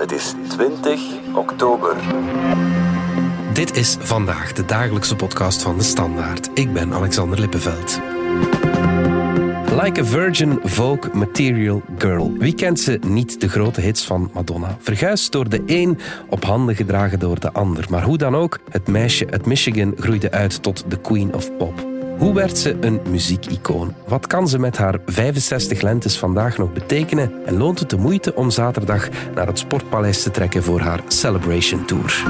Het is 20 oktober. Dit is vandaag de dagelijkse podcast van de Standaard. Ik ben Alexander Lippenveld. Like a Virgin Vogue Material Girl. Wie kent ze niet, de grote hits van Madonna? Verguisd door de een, op handen gedragen door de ander. Maar hoe dan ook, het meisje uit Michigan groeide uit tot de Queen of Pop. Hoe werd ze een muziekicoon? Wat kan ze met haar 65 lentes vandaag nog betekenen? En loont het de moeite om zaterdag naar het Sportpaleis te trekken voor haar Celebration Tour?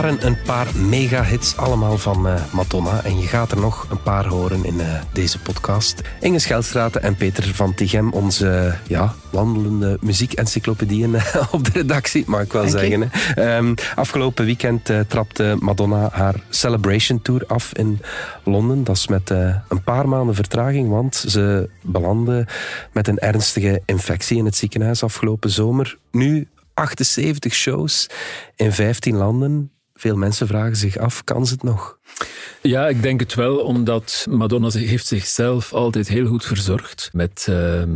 Waren een paar mega-hits, allemaal van eh, Madonna. En je gaat er nog een paar horen in eh, deze podcast. Inge Schelstraten en Peter van Tichem, onze eh, ja, wandelende muziekencyclopedieën op de redactie, mag ik wel Dank zeggen. hè. Ehm, afgelopen weekend trapte Madonna haar Celebration Tour af in Londen. Dat is met een paar maanden vertraging, want ze belandde met een ernstige infectie in het ziekenhuis afgelopen zomer. Nu 78 shows in 15 landen. Veel mensen vragen zich af, kan ze het nog? Ja, ik denk het wel, omdat Madonna heeft zichzelf altijd heel goed verzorgd met ehm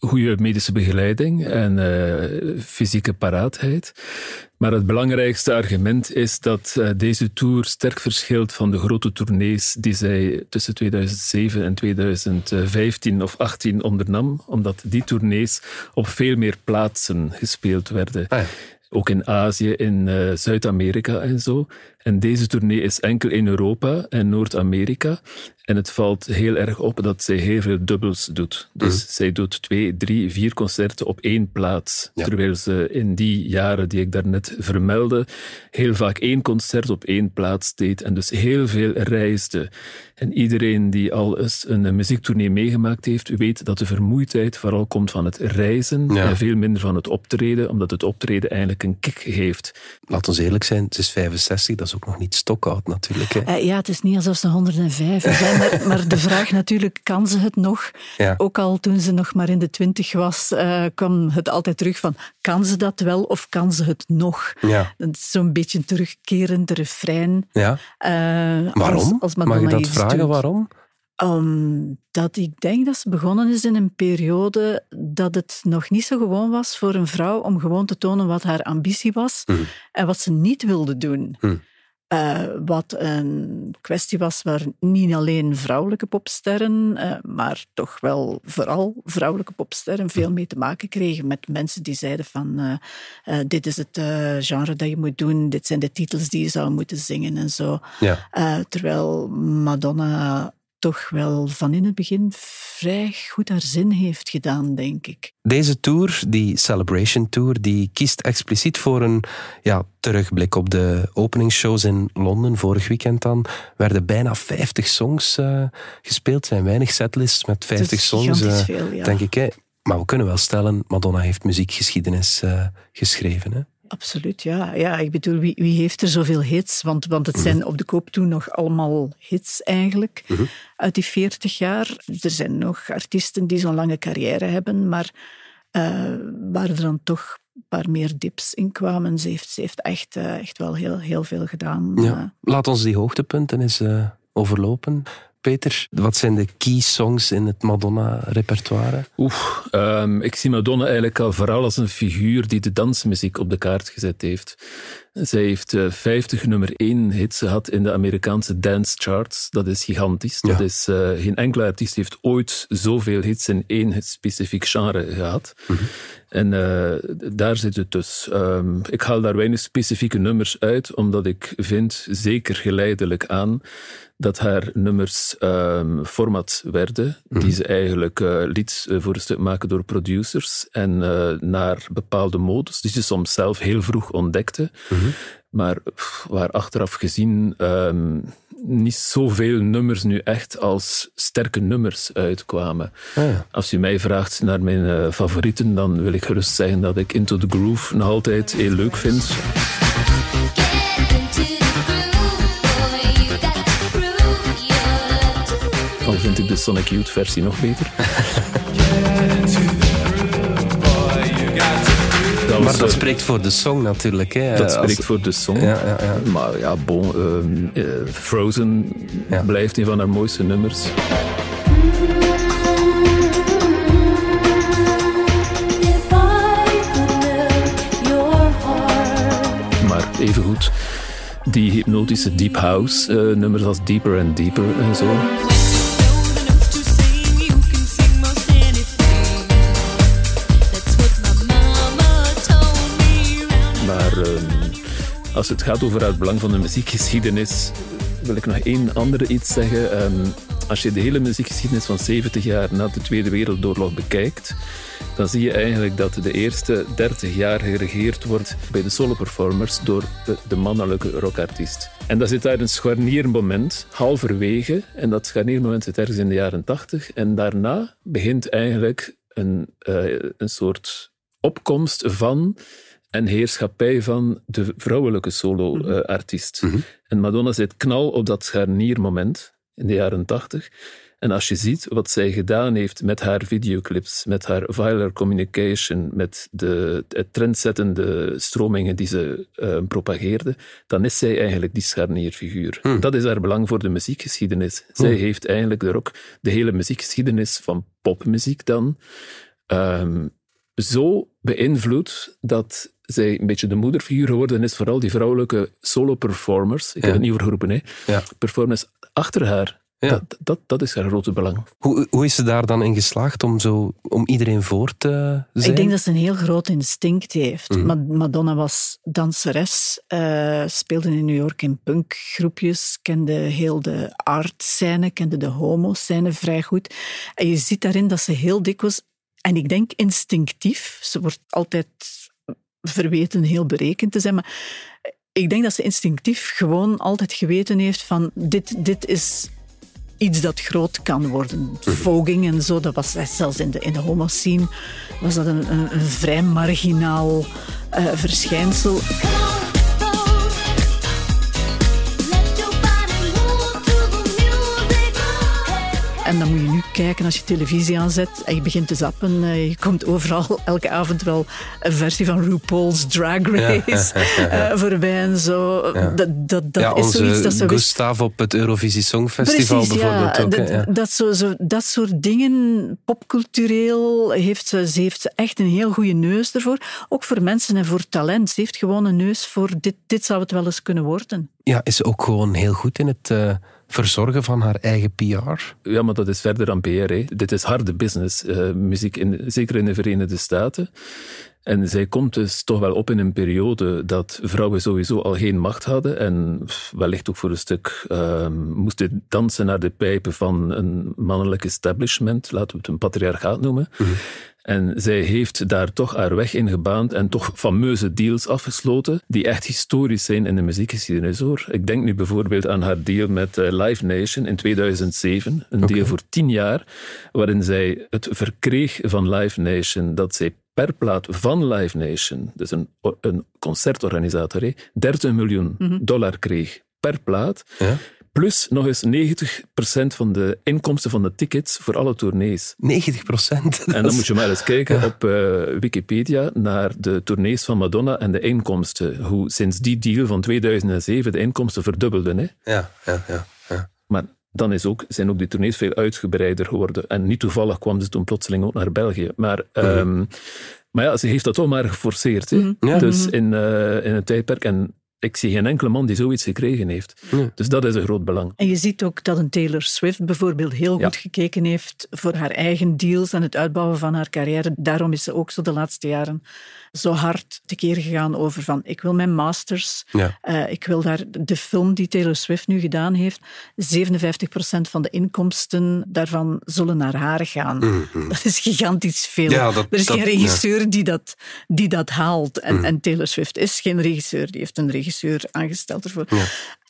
goede medische begeleiding en eh, fysieke paraatheid. Maar het belangrijkste argument is dat eh, deze tour sterk verschilt van de grote tournees die zij tussen 2007 en 2015 of 18 ondernam, omdat die tournees op veel meer plaatsen gespeeld werden. Ah ja. Ook in Azië, in eh, Zuid-Amerika en zo. En deze tournee is enkel in Europa en Noord-Amerika. En het valt heel erg op dat zij heel veel dubbels doet. Dus zij doet twee, drie, vier concerten op één plaats. Ja. Terwijl ze in die jaren die ik daarnet vermeldde, heel vaak één concert op één plaats deed. En dus heel veel reisde. En iedereen die al eens een muziektournee meegemaakt heeft, weet dat de vermoeidheid vooral komt van het reizen Ja. en veel minder van het optreden, omdat het optreden eigenlijk een kick heeft. Laat ons eerlijk zijn, ze is 65, dat is ook nog niet stokoud natuurlijk. Hè. Eh, ja, het is niet alsof ze 105 zijn, maar, maar de vraag natuurlijk, kan ze het nog? Ja. Ook al toen ze nog maar in de twintig was, eh, kwam het altijd terug van, kan ze dat wel of kan ze het nog? Ja. Dat is zo'n beetje een terugkerend refrein. Ja. eh, Waarom? Als, als Mag je dat vragen? doet. Waarom? Omdat ik denk dat ze begonnen is in een periode dat het nog niet zo gewoon was voor een vrouw om gewoon te tonen wat haar ambitie was Mhm. en wat ze niet wilde doen. Mhm. Eh, wat een kwestie was waar niet alleen vrouwelijke popsterren, eh, maar toch wel vooral vrouwelijke popsterren veel mee te maken kregen. Met mensen die zeiden van eh, dit is het genre dat je moet doen, dit zijn de titels die je zou moeten zingen en zo. Ja. Terwijl Madonna toch wel van in het begin vrij goed haar zin heeft gedaan, denk ik. Deze tour, die Celebration Tour, die kiest expliciet voor een ja, terugblik op de openingsshows in Londen. Vorig weekend dan werden bijna 50 songs eh, gespeeld. zijn weinig setlists met 50 is songs, eh, veel, ja. denk ik. Hè. Maar we kunnen wel stellen, Madonna heeft muziekgeschiedenis eh, geschreven. Hè. Absoluut, ja. ja ik bedoel, wie, wie heeft er zoveel hits? Want, want het zijn op de koop toen nog allemaal hits eigenlijk, uit die 40 jaar. Er zijn nog artiesten die zo'n lange carrière hebben, maar eh, waar er dan toch een paar meer dips in kwamen. Ze heeft, ze heeft echt, eh, echt wel heel, heel veel gedaan. Ja. Eh, Laat ons die hoogtepunten eens overlopen. Wat zijn de key songs in het Madonna-repertoire? Oeh, ehm, ik zie Madonna eigenlijk al vooral als een figuur die de dansmuziek op de kaart gezet heeft. Zij heeft eh, 50 nummer 1 hits gehad in de Amerikaanse dance charts. Dat is gigantisch. Dat is, eh, geen enkele artiest heeft ooit zoveel hits in één specifiek genre gehad. En eh, daar zit het dus. Ehm, ik haal daar weinig specifieke nummers uit, omdat ik vind, zeker geleidelijk aan, dat haar nummers ehm, format werden, die ze eigenlijk eh, liet eh, voor een stuk maken door producers en eh, naar bepaalde modus, die ze soms zelf heel vroeg ontdekte, maar pff, waar achteraf gezien ehm, niet zoveel nummers nu echt als sterke nummers uitkwamen. Ah, ja. Als u mij vraagt naar mijn eh, favorieten, dan wil ik gerust zeggen dat ik Into the Groove nog altijd heel leuk vind. Dan vind ik de Sonic Youth versie nog beter. Maar dat spreekt voor de song natuurlijk. Hè. dat Als- spreekt voor de song. Ja, ja, ja. Maar ja, bon, ehm, eh, Frozen Ja. blijft een van haar mooiste nummers. Maar evengoed, die hypnotische deep house eh, nummers als Deeper and Deeper en zo. Als het gaat over het belang van de muziekgeschiedenis, wil ik nog één andere iets zeggen. Ehm, als je de hele muziekgeschiedenis van 70 jaar na de Tweede Wereldoorlog bekijkt, dan zie je eigenlijk dat de eerste 30 jaar geregeerd wordt bij de solo-performers door de, mannelijke rockartiest. En dan zit daar een scharniermoment, halverwege, en dat scharniermoment zit ergens in de jaren 80. En daarna begint eigenlijk een, eh, een soort opkomst van en heerschappij van de vrouwelijke solo-artiest. En Madonna zit knal op dat scharniermoment in de jaren tachtig. En als je ziet wat zij gedaan heeft met haar videoclips, met haar viral communication, met de trendzettende stromingen die ze eh, propageerde, dan is zij eigenlijk die scharnierfiguur. Dat is haar belang voor de muziekgeschiedenis. Zij heeft eigenlijk de, rock, de hele muziekgeschiedenis van popmuziek dan ehm, zo beïnvloed dat zij een beetje de moederfiguur geworden is voor al die vrouwelijke solo-performers. Ik Ja. heb het niet over groepen, hè. Ja. Performers achter haar. Ja. Dat, dat, dat is haar grote belang. Hoe, hoe is ze daar dan in geslaagd om, zo, om iedereen voor te zijn? Ik denk dat ze een heel groot instinct heeft. Mhm. Ma- Madonna was danseres, eh, speelde in New York in punkgroepjes, kende heel de art-scène, kende de homo-scène vrij goed. En je ziet daarin dat ze heel dikwijls, en ik denk instinctief, ze wordt altijd verweten heel berekend te zijn, maar ik denk dat ze instinctief gewoon altijd geweten heeft van dit, dit is iets dat groot kan worden. Voging en zo, dat was zelfs in de, in de homo-scene was dat een, een, een vrij marginaal eh, verschijnsel. En dan moet je nu kijken als je televisie aanzet en je begint te zappen. eh, je komt overal elke avond wel een versie van RuPaul's Drag Race eh, voorbij en zo. Dat, dat, dat ja, is onze zoiets dat ze wist. Gustav op het Eurovisie Songfestival Precies, bijvoorbeeld ja, ook. dat, ja. Dat, zo, zo, dat soort dingen, popcultureel, heeft ze, ze heeft echt een heel goede neus ervoor. Ook voor mensen en voor talent. Ze heeft gewoon een neus voor dit, dit zou het wel eens kunnen worden. ja, is ze ook gewoon heel goed in het eh, verzorgen van haar eigen PR. Ja, maar dat is verder dan PR. Dit is harde business, eh, muziek, in, zeker in de Verenigde Staten. En zij komt dus toch wel op in een periode dat vrouwen sowieso al geen macht hadden en wellicht ook voor een stuk ehm, moesten dansen naar de pijpen van een mannelijk establishment, laten we het een patriarchaat noemen. En zij heeft daar toch haar weg in gebaand en toch fameuze deals afgesloten, die echt historisch zijn in de muziekgeschiedenis hoor. Ik denk nu bijvoorbeeld aan haar deal met eh, Live Nation in 2007, een deal voor tien jaar, waarin zij het verkreeg van Live Nation dat zij per plaat van Live Nation, dus een, een concertorganisator, hè, 30 miljoen dollar kreeg per plaat. Ja. Plus nog eens 90% van de inkomsten van de tickets voor alle tournees. 90 procent. En dan moet je maar eens kijken op eh, Wikipedia naar de tournees van Madonna en de inkomsten. Hoe sinds die deal van 2007 de inkomsten verdubbelden. Hè? Ja, ja, ja. ja. Maar dan is ook, zijn ook die tournees veel uitgebreider geworden. En niet toevallig kwam ze toen plotseling ook naar België. Maar, ehm, maar ja, ze heeft dat toch maar geforceerd. Hè? Ja. Dus in, eh, in een tijdperk. En ik zie geen enkele man die zoiets gekregen heeft. Dus dat is een groot belang. En je ziet ook dat een Taylor Swift bijvoorbeeld heel Ja. goed gekeken heeft voor haar eigen deals en het uitbouwen van haar carrière. Daarom is ze ook zo de laatste jaren zo hard tekeer gegaan over van ik wil mijn masters, Ja. eh, ik wil daar de film die Taylor Swift nu gedaan heeft, 57% van de inkomsten daarvan zullen naar haar gaan. Dat is gigantisch veel. Mhm. Ja, dat- er is dat- geen regisseur die, dat, die dat haalt. Mhm. En, en Taylor Swift is geen regisseur, die heeft een regisseur aangesteld ervoor.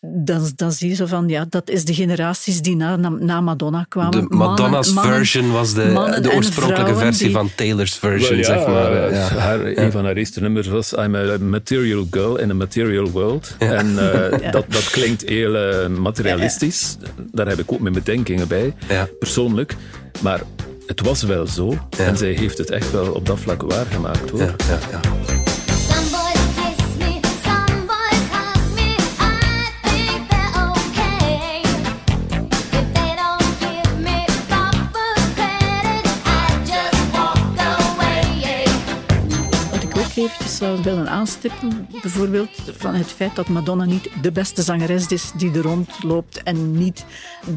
Dan, dan zie je zo van, ja, dat is de generaties die na, na, na Madonna kwamen. De Madonna's mannen- version was de, de oorspronkelijke versie die- van Taylor's version, zeg maar. Ja. Haar, Een van haar eerste nummers was I'm a material girl in a material world. En eh, dat, dat klinkt heel eh, materialistisch. Daar heb ik ook mijn bedenkingen bij, Ja. persoonlijk. Maar het was wel zo. En zij heeft het echt wel op dat vlak waargemaakt. Hoor. Ja, ja, zou willen aanstippen, bijvoorbeeld van het feit dat Madonna niet de beste zangeres is die er rondloopt en niet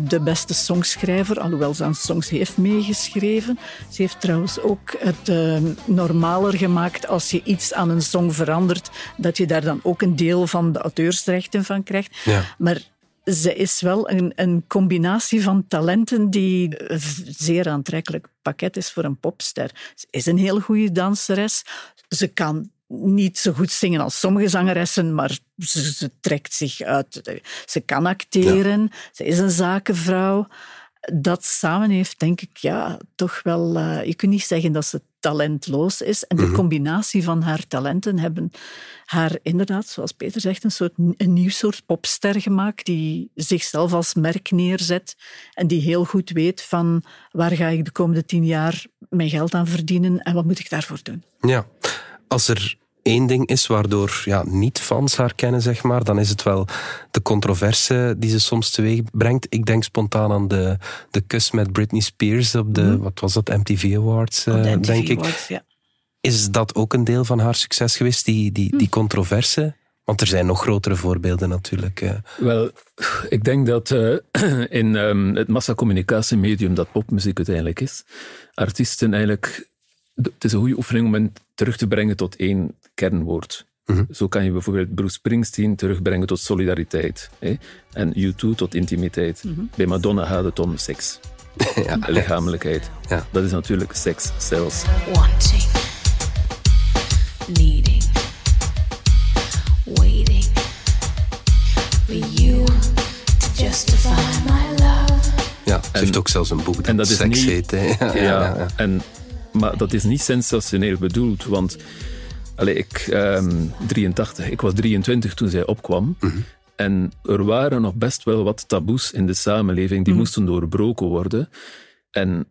de beste songschrijver, alhoewel ze aan songs heeft meegeschreven. Ze heeft trouwens ook het eh, normaler gemaakt als je iets aan een song verandert, dat je daar dan ook een deel van de auteursrechten van krijgt. Ja. Maar ze is wel een, een combinatie van talenten die een zeer aantrekkelijk pakket is voor een popster. Ze is een heel goede danseres. Ze kan niet zo goed zingen als sommige zangeressen, maar ze, ze trekt zich uit. Ze kan acteren. Ze is een zakenvrouw. Dat samen heeft, denk ik, ja, toch wel... eh, je kunt niet zeggen dat ze talentloos is. En de combinatie van haar talenten hebben haar inderdaad, zoals Peter zegt, een, soort, een nieuw soort popster gemaakt die zichzelf als merk neerzet en die heel goed weet van waar ga ik de komende tien jaar mijn geld aan verdienen en wat moet ik daarvoor doen. Ja, als er één ding is waardoor ja, niet-fans haar kennen, zeg maar, dan is het wel de controverse die ze soms teweeg brengt. Ik denk spontaan aan de, de kus met Britney Spears op de, wat was dat, MTV Awards, de eh, MTV denk ik. Awards, ja. Is dat ook een deel van haar succes geweest, die, die, die controverse? Want er zijn nog grotere voorbeelden natuurlijk. eh. Wel, ik denk dat eh, in ehm, het massacommunicatiemedium dat popmuziek uiteindelijk is, artiesten eigenlijk... Het is een goede oefening om hen terug te brengen tot één kernwoord. Zo kan je bijvoorbeeld Bruce Springsteen terugbrengen tot solidariteit. Hè? En U2 tot intimiteit. Bij Madonna gaat het om seks. Lichamelijkheid. Ja. Dat is natuurlijk seks zelfs. wanting, needing, waiting for you to justify my love. Ja, ze heeft ook zelfs een boek dat, en dat is seks niet- heet. Hè. Ja, Ja, ja, ja. En, maar dat is niet sensationeel bedoeld, want allee, ik, ehm 83, ik was 23 toen zij opkwam. En er waren nog best wel wat taboes in de samenleving die moesten doorbroken worden. En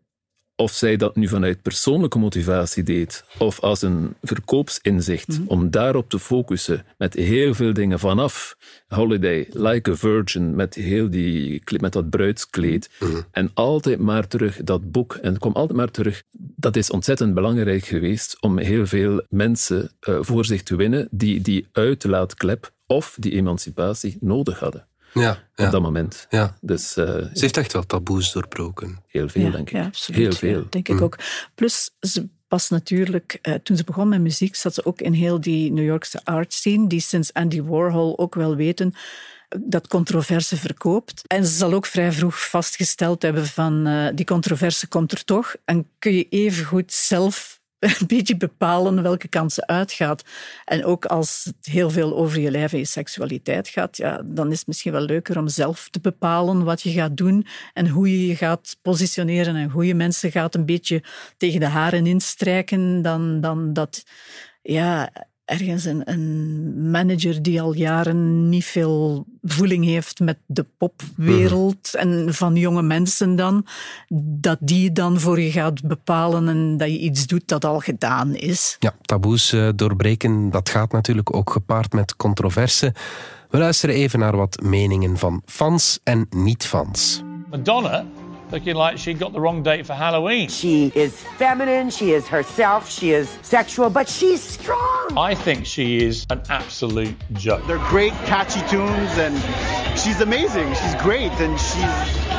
of zij dat nu vanuit persoonlijke motivatie deed, of als een verkoopsinzicht, om daarop te focussen met heel veel dingen vanaf Holiday, Like a Virgin, met heel die, met dat bruidskleed, en altijd maar terug dat boek, en kwam altijd maar terug. Dat is ontzettend belangrijk geweest om heel veel mensen eh, voor zich te winnen die die uitlaatklep of die emancipatie nodig hadden Ja, op ja, dat moment. ja. Dus eh, Ze heeft echt wel taboes doorbroken. heel veel, ja, denk ik. Ja, absoluut. heel veel. Ja, denk ik ook. Plus, ze was natuurlijk, eh, toen ze begon met muziek, zat ze ook in heel die New Yorkse art scene, die sinds Andy Warhol ook wel weten eh, dat controverse verkoopt. En ze zal ook vrij vroeg vastgesteld hebben van eh, die controverse komt er toch. En kun je even goed zelf een beetje bepalen welke kant ze uitgaat. En ook als het heel veel over je lijf en je seksualiteit gaat, ja, dan is het misschien wel leuker om zelf te bepalen wat je gaat doen en hoe je je gaat positioneren en hoe je mensen gaat een beetje tegen de haren instrijken dan, dan dat ja, ergens een, een manager die al jaren niet veel voeling heeft met de popwereld en van jonge mensen dan, dat die dan voor je gaat bepalen en dat je iets doet dat al gedaan is. Ja, taboes eh, doorbreken, dat gaat natuurlijk ook gepaard met controverse. We luisteren even naar wat meningen van fans en niet-fans. Madonna looking like she got the wrong date for Halloween. She is feminine, she is herself, she is sexual, but she's strong. I think she is an absolute joke. They're great, catchy tunes, and she's amazing. She's great, and she's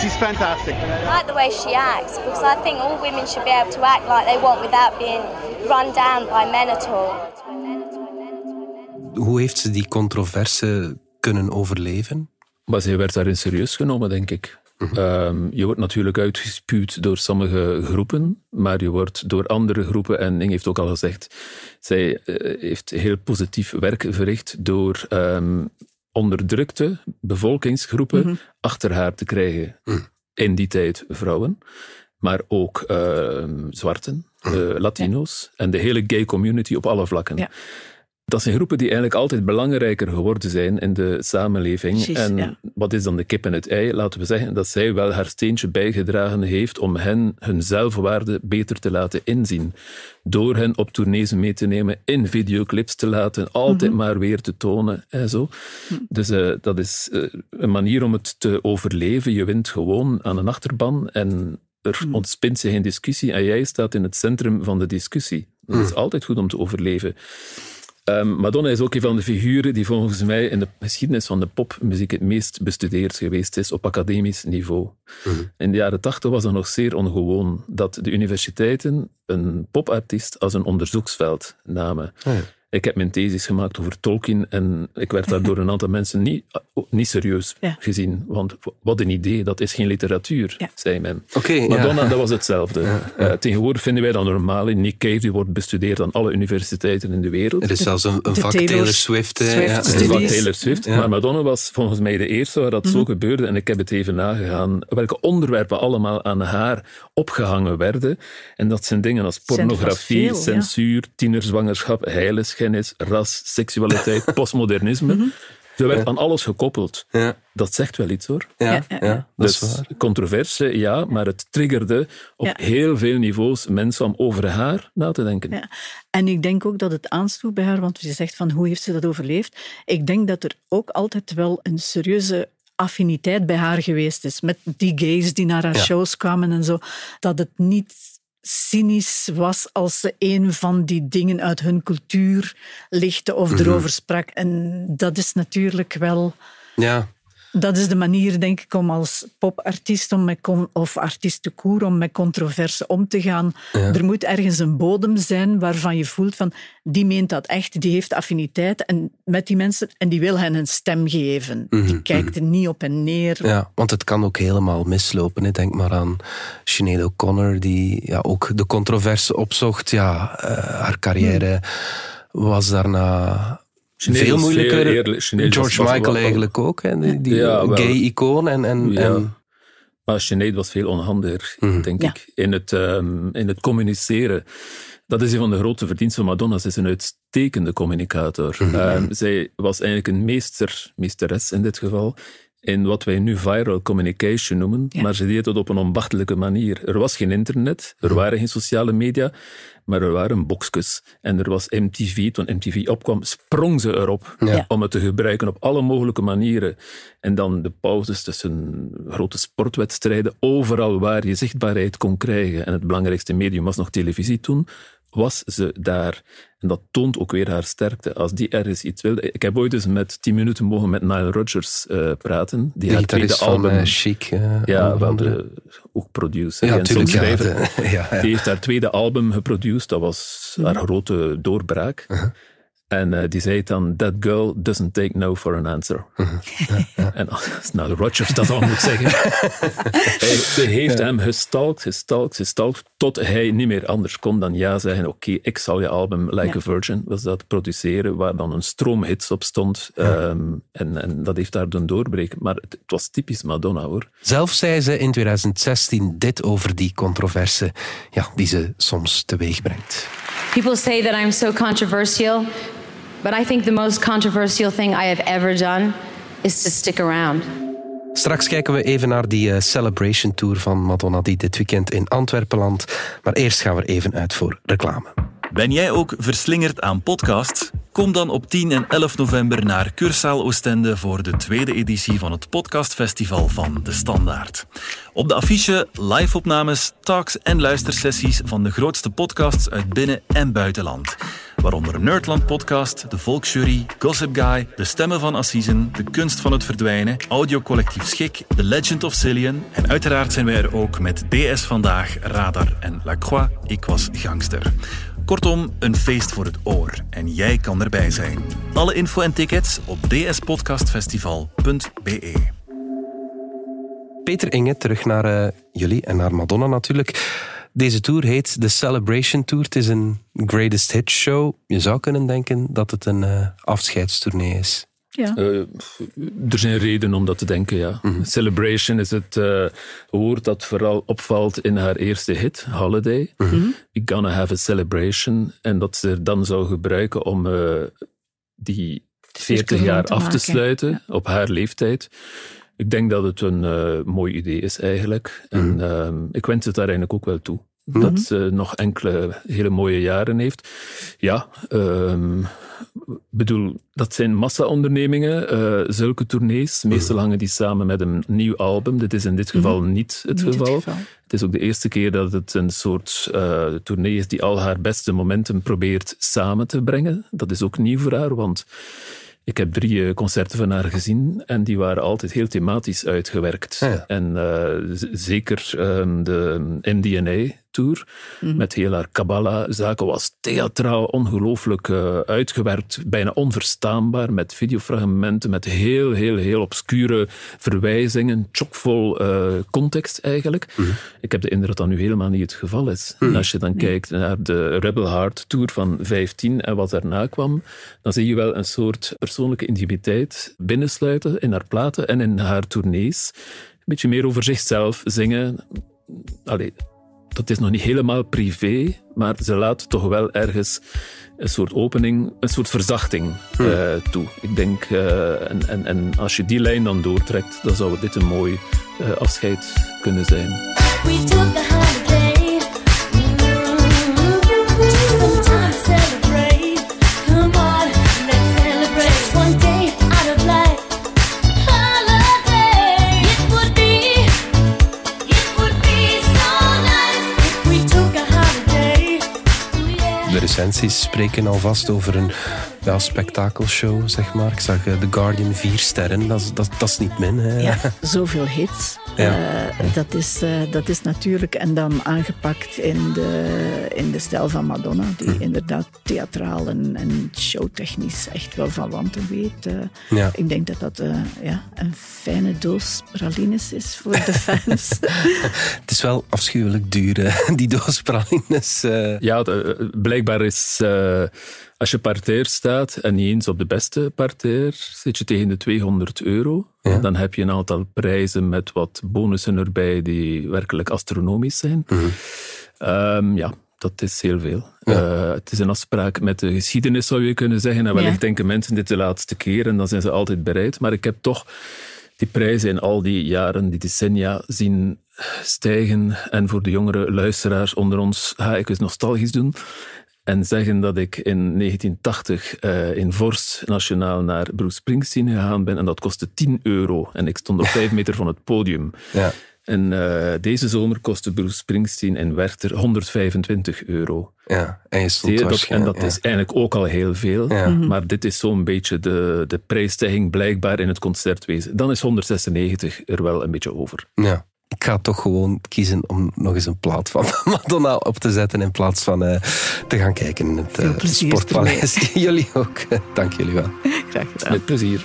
she's fantastic. I like the way she acts because I think all women should be able to act like they want without being run down by men at all. Hoe heeft ze die controverse kunnen overleven? Maar zij werd daarin serieus genomen, denk ik. Ehm, je wordt natuurlijk uitgespuwd door sommige groepen, maar je wordt door andere groepen, en Ing heeft ook al gezegd, zij eh, heeft heel positief werk verricht door ehm, onderdrukte bevolkingsgroepen achter haar te krijgen. In die tijd vrouwen, maar ook ehm, zwarten, eh, Latino's en de hele gay community op alle vlakken. Ja. Dat zijn groepen die eigenlijk altijd belangrijker geworden zijn in de samenleving. Precies, en ja. wat is dan de kip en het ei? Laten we zeggen dat zij wel haar steentje bijgedragen heeft om hen hun zelfwaarde beter te laten inzien. Door hen op tournees mee te nemen, in videoclips te laten, altijd Mhm. maar weer te tonen en zo. Dus eh, dat is eh, een manier om het te overleven. Je wint gewoon aan een achterban en er Mhm. ontspint zich een discussie en jij staat in het centrum van de discussie. Dat is altijd goed om te overleven. Ehm, Madonna is ook een van de figuren die volgens mij in de geschiedenis van de popmuziek het meest bestudeerd geweest is op academisch niveau. In de jaren tachtig was dat nog zeer ongewoon dat de universiteiten een popartiest als een onderzoeksveld namen. Ik heb mijn thesis gemaakt over Tolkien en ik werd daar door een aantal mensen niet, niet serieus Ja. gezien. Want wat een idee, dat is geen literatuur, Ja. zei men. Ja. Madonna, dat was hetzelfde. Eh, tegenwoordig vinden wij dat normaal. Nick Cave die wordt bestudeerd aan alle universiteiten in de wereld. Er is zelfs een, een de vak Taylor Taylor Swift. Swift ja. Studies. van Taylor Swift. Ja. Maar Madonna was volgens mij de eerste waar dat Mhm. zo gebeurde. En ik heb het even nagegaan. Welke onderwerpen allemaal aan haar opgehangen werden. En dat zijn dingen als pornografie, veel, ja. censuur, tienerzwangerschap, heiligschennis, ras, seksualiteit, postmodernisme. Er werd aan alles gekoppeld. Ja, Dat zegt wel iets hoor. ja, Ja, dat is Dus controverse, ja, maar het triggerde op Ja. heel veel niveaus mensen om over haar na te denken. Ja. En ik denk ook dat het aansloeg bij haar, want je zegt van hoe heeft ze dat overleefd? Ik denk dat er ook altijd wel een serieuze affiniteit bij haar geweest is. Met die gays die naar haar Ja. shows kwamen en zo. Dat het niet cynisch was als ze een van die dingen uit hun cultuur lichtte of erover sprak. En dat is natuurlijk wel... Ja, Dat is de manier, denk ik, om als popartiest om met of artiest de koer om met controverse om te gaan. Er moet ergens een bodem zijn waarvan je voelt van die meent dat echt, die heeft affiniteit en met die mensen en die wil hen een stem geven. Die kijkt er niet op en neer. ja, want het kan ook helemaal mislopen. hè. Denk maar aan Sinead O'Connor, die ja, ook de controverse opzocht. Ja, eh, haar carrière was daarna Veel moeilijker. eerlijk- George Michael wel- eigenlijk ook, hè, die, die Ja, wel. gay-icoon. En, en, Ja. en, Maar Sinead was veel onhandiger, denk Ja. ik, in het, ehm, in het communiceren. Dat is een van de grote verdiensten van Madonna. Ze is een uitstekende communicator. Ehm, zij was eigenlijk een meester, meesteres in dit geval, in wat wij nu viral communication noemen. Ja. Maar ze deed het op een ambachtelijke manier. Er was geen internet, er waren geen sociale media, maar er waren boxjes. En er was MTV. Toen MTV opkwam, sprong ze erop Ja. om het te gebruiken op alle mogelijke manieren. En dan de pauzes tussen grote sportwedstrijden, overal waar je zichtbaarheid kon krijgen. En het belangrijkste medium was nog televisie toen, was ze daar. En dat toont ook weer haar sterkte. Als die ergens iets wilde. Ik heb ooit eens met 10 minuten mogen met Nile Rodgers eh, praten. Die de haar tweede van album... eh, Chic. eh, ja, andere. de, ook producer Ja, en tuurlijk, ja, songschrijver. de- ja, ja. Die heeft haar tweede album geproduceerd. Dat was haar grote doorbraak. Uh-huh. En eh, die zei dan, that girl doesn't take no for an answer. Uh-huh. En als nou Rogers dat al moet zeggen. Hij- ze heeft hem gestalkt, gestalkt, gestalkt, tot hij niet meer anders kon dan ja zeggen, oké, ik zal je album Like Ja. a Virgin, was dat, produceren, waar dan een stroom hits op stond. Ehm, en, en dat heeft haar doen doorbreken. Maar het, het was typisch Madonna, hoor. Zelf zei ze in 2016 dit over die controverse ja, die ze soms teweeg brengt. People say that I'm so controversial, but I think the most controversial thing I have ever done is to stick around. Straks kijken we even naar die eh, Celebration Tour van Madonna die dit weekend in Antwerpen landt. Maar eerst gaan we er even uit voor reclame. Ben jij ook verslingerd aan podcasts? Kom dan op 10 en 11 november naar Cursaal Oostende voor de tweede editie van het podcastfestival van De Standaard. Op de affiche live-opnames, talks en luistersessies van de grootste podcasts uit binnen- en buitenland. Waaronder Nerdland Podcast, De Volksjury, Gossip Guy, De Stemmen van Assisen, De Kunst van het Verdwijnen, Audiocollectief Schik, The Legend of Cillian en uiteraard zijn wij er ook met DS Vandaag, Radar en La Croix, Ik Was Gangster. Kortom, een feest voor het oor. En jij kan erbij zijn. Alle info en tickets op dspodcastfestival.be. Peter Inge, terug naar eh, jullie en naar Madonna natuurlijk. Deze tour heet de Celebration Tour. Het is een greatest hits show. Je zou kunnen denken dat het een eh, afscheidstournee is. Ja. Eh, er zijn redenen om dat te denken, ja. Celebration is het eh, woord dat vooral opvalt in haar eerste hit, Holiday. Mhm. We gonna have a celebration. En dat ze er dan zou gebruiken om eh, die 40 rond jaar te af te maken, sluiten op haar leeftijd. Ik denk dat het een eh, mooi idee is eigenlijk. En ehm, ik wens het daar eigenlijk ook wel toe. Dat ze nog enkele hele mooie jaren heeft. Ja, ehm, bedoel, dat zijn massa-ondernemingen, eh, zulke tournees. Meestal hangen die samen met een nieuw album. Dit is in dit geval niet het Niet het geval. geval. Het is ook de eerste keer dat het een soort eh tournee is die al haar beste momenten probeert samen te brengen. Dat is ook nieuw voor haar, want ik heb drie eh, concerten van haar gezien en die waren altijd heel thematisch uitgewerkt. Ja. En eh, zeker ehm, de MDNA-tour met heel haar Kabbalah-zaken was theatraal ongelooflijk eh, uitgewerkt, bijna onverstaanbaar, met videofragmenten, met heel, heel, heel obscure verwijzingen, chockvol eh, context eigenlijk. Ik heb de indruk dat dat nu helemaal niet het geval is. En als je dan kijkt naar de Rebel Heart Tour van 15 en wat daarna kwam, dan zie je wel een soort persoonlijke intimiteit binnensluiten in haar platen en in haar tournees. Een beetje meer over zichzelf zingen. Allee, dat is nog niet helemaal privé, maar ze laat toch wel ergens een soort opening, een soort verzachting eh, toe. Ik denk, eh, en, en, en als je die lijn dan doortrekt, dan zou dit een mooi eh, afscheid kunnen zijn. We recensies spreken alvast over een ja, spektakelshow, zeg maar. Ik zag eh, The Guardian vier sterren. Dat is, dat, dat is niet min. Hè. Ja, zoveel hits. Ja. Eh, dat, is, eh, dat is natuurlijk, en dan aangepakt in de, in de stijl van Madonna, die Hm. inderdaad theatraal en, en showtechnisch echt wel van wanten weet. Ja. Ik denk dat dat eh, ja, een fijne doos pralines is voor de fans. Het is wel afschuwelijk duur, hè, die doos pralines. eh. Ja, blijkbaar is eh, als je parterre staat en niet eens op de beste parterre, zit je tegen de 200 euro. Ja. Dan heb je een aantal prijzen met wat bonussen erbij die werkelijk astronomisch zijn. Ehm, ja, dat is heel veel. Eh, het is een afspraak met de geschiedenis, zou je kunnen zeggen. En wellicht Ja. denken mensen dit de laatste keer en dan zijn ze altijd bereid. Maar ik heb toch die prijzen in al die jaren, die decennia zien stijgen. En voor de jongere luisteraars onder ons ga ik eens nostalgisch doen. En zeggen dat ik in 1980 eh, in Vorst nationaal naar Bruce Springsteen gegaan ben. En dat kostte 10 euro. En ik stond op 5 meter van het podium. Ja. En eh, deze zomer kostte Bruce Springsteen in Werchter 125 euro. Ja, en je stond je, dat, en dat is eigenlijk ook al heel veel. Ja. Maar dit is zo'n beetje de, de prijsstijging blijkbaar in het concertwezen. Dan is 196 er wel een beetje over. ja. Ik ga toch gewoon kiezen om nog eens een plaat van Madonna op te zetten in plaats van eh, te gaan kijken in het plezier Sportpaleis. jullie ook. Dank jullie wel. Graag gedaan. Met plezier.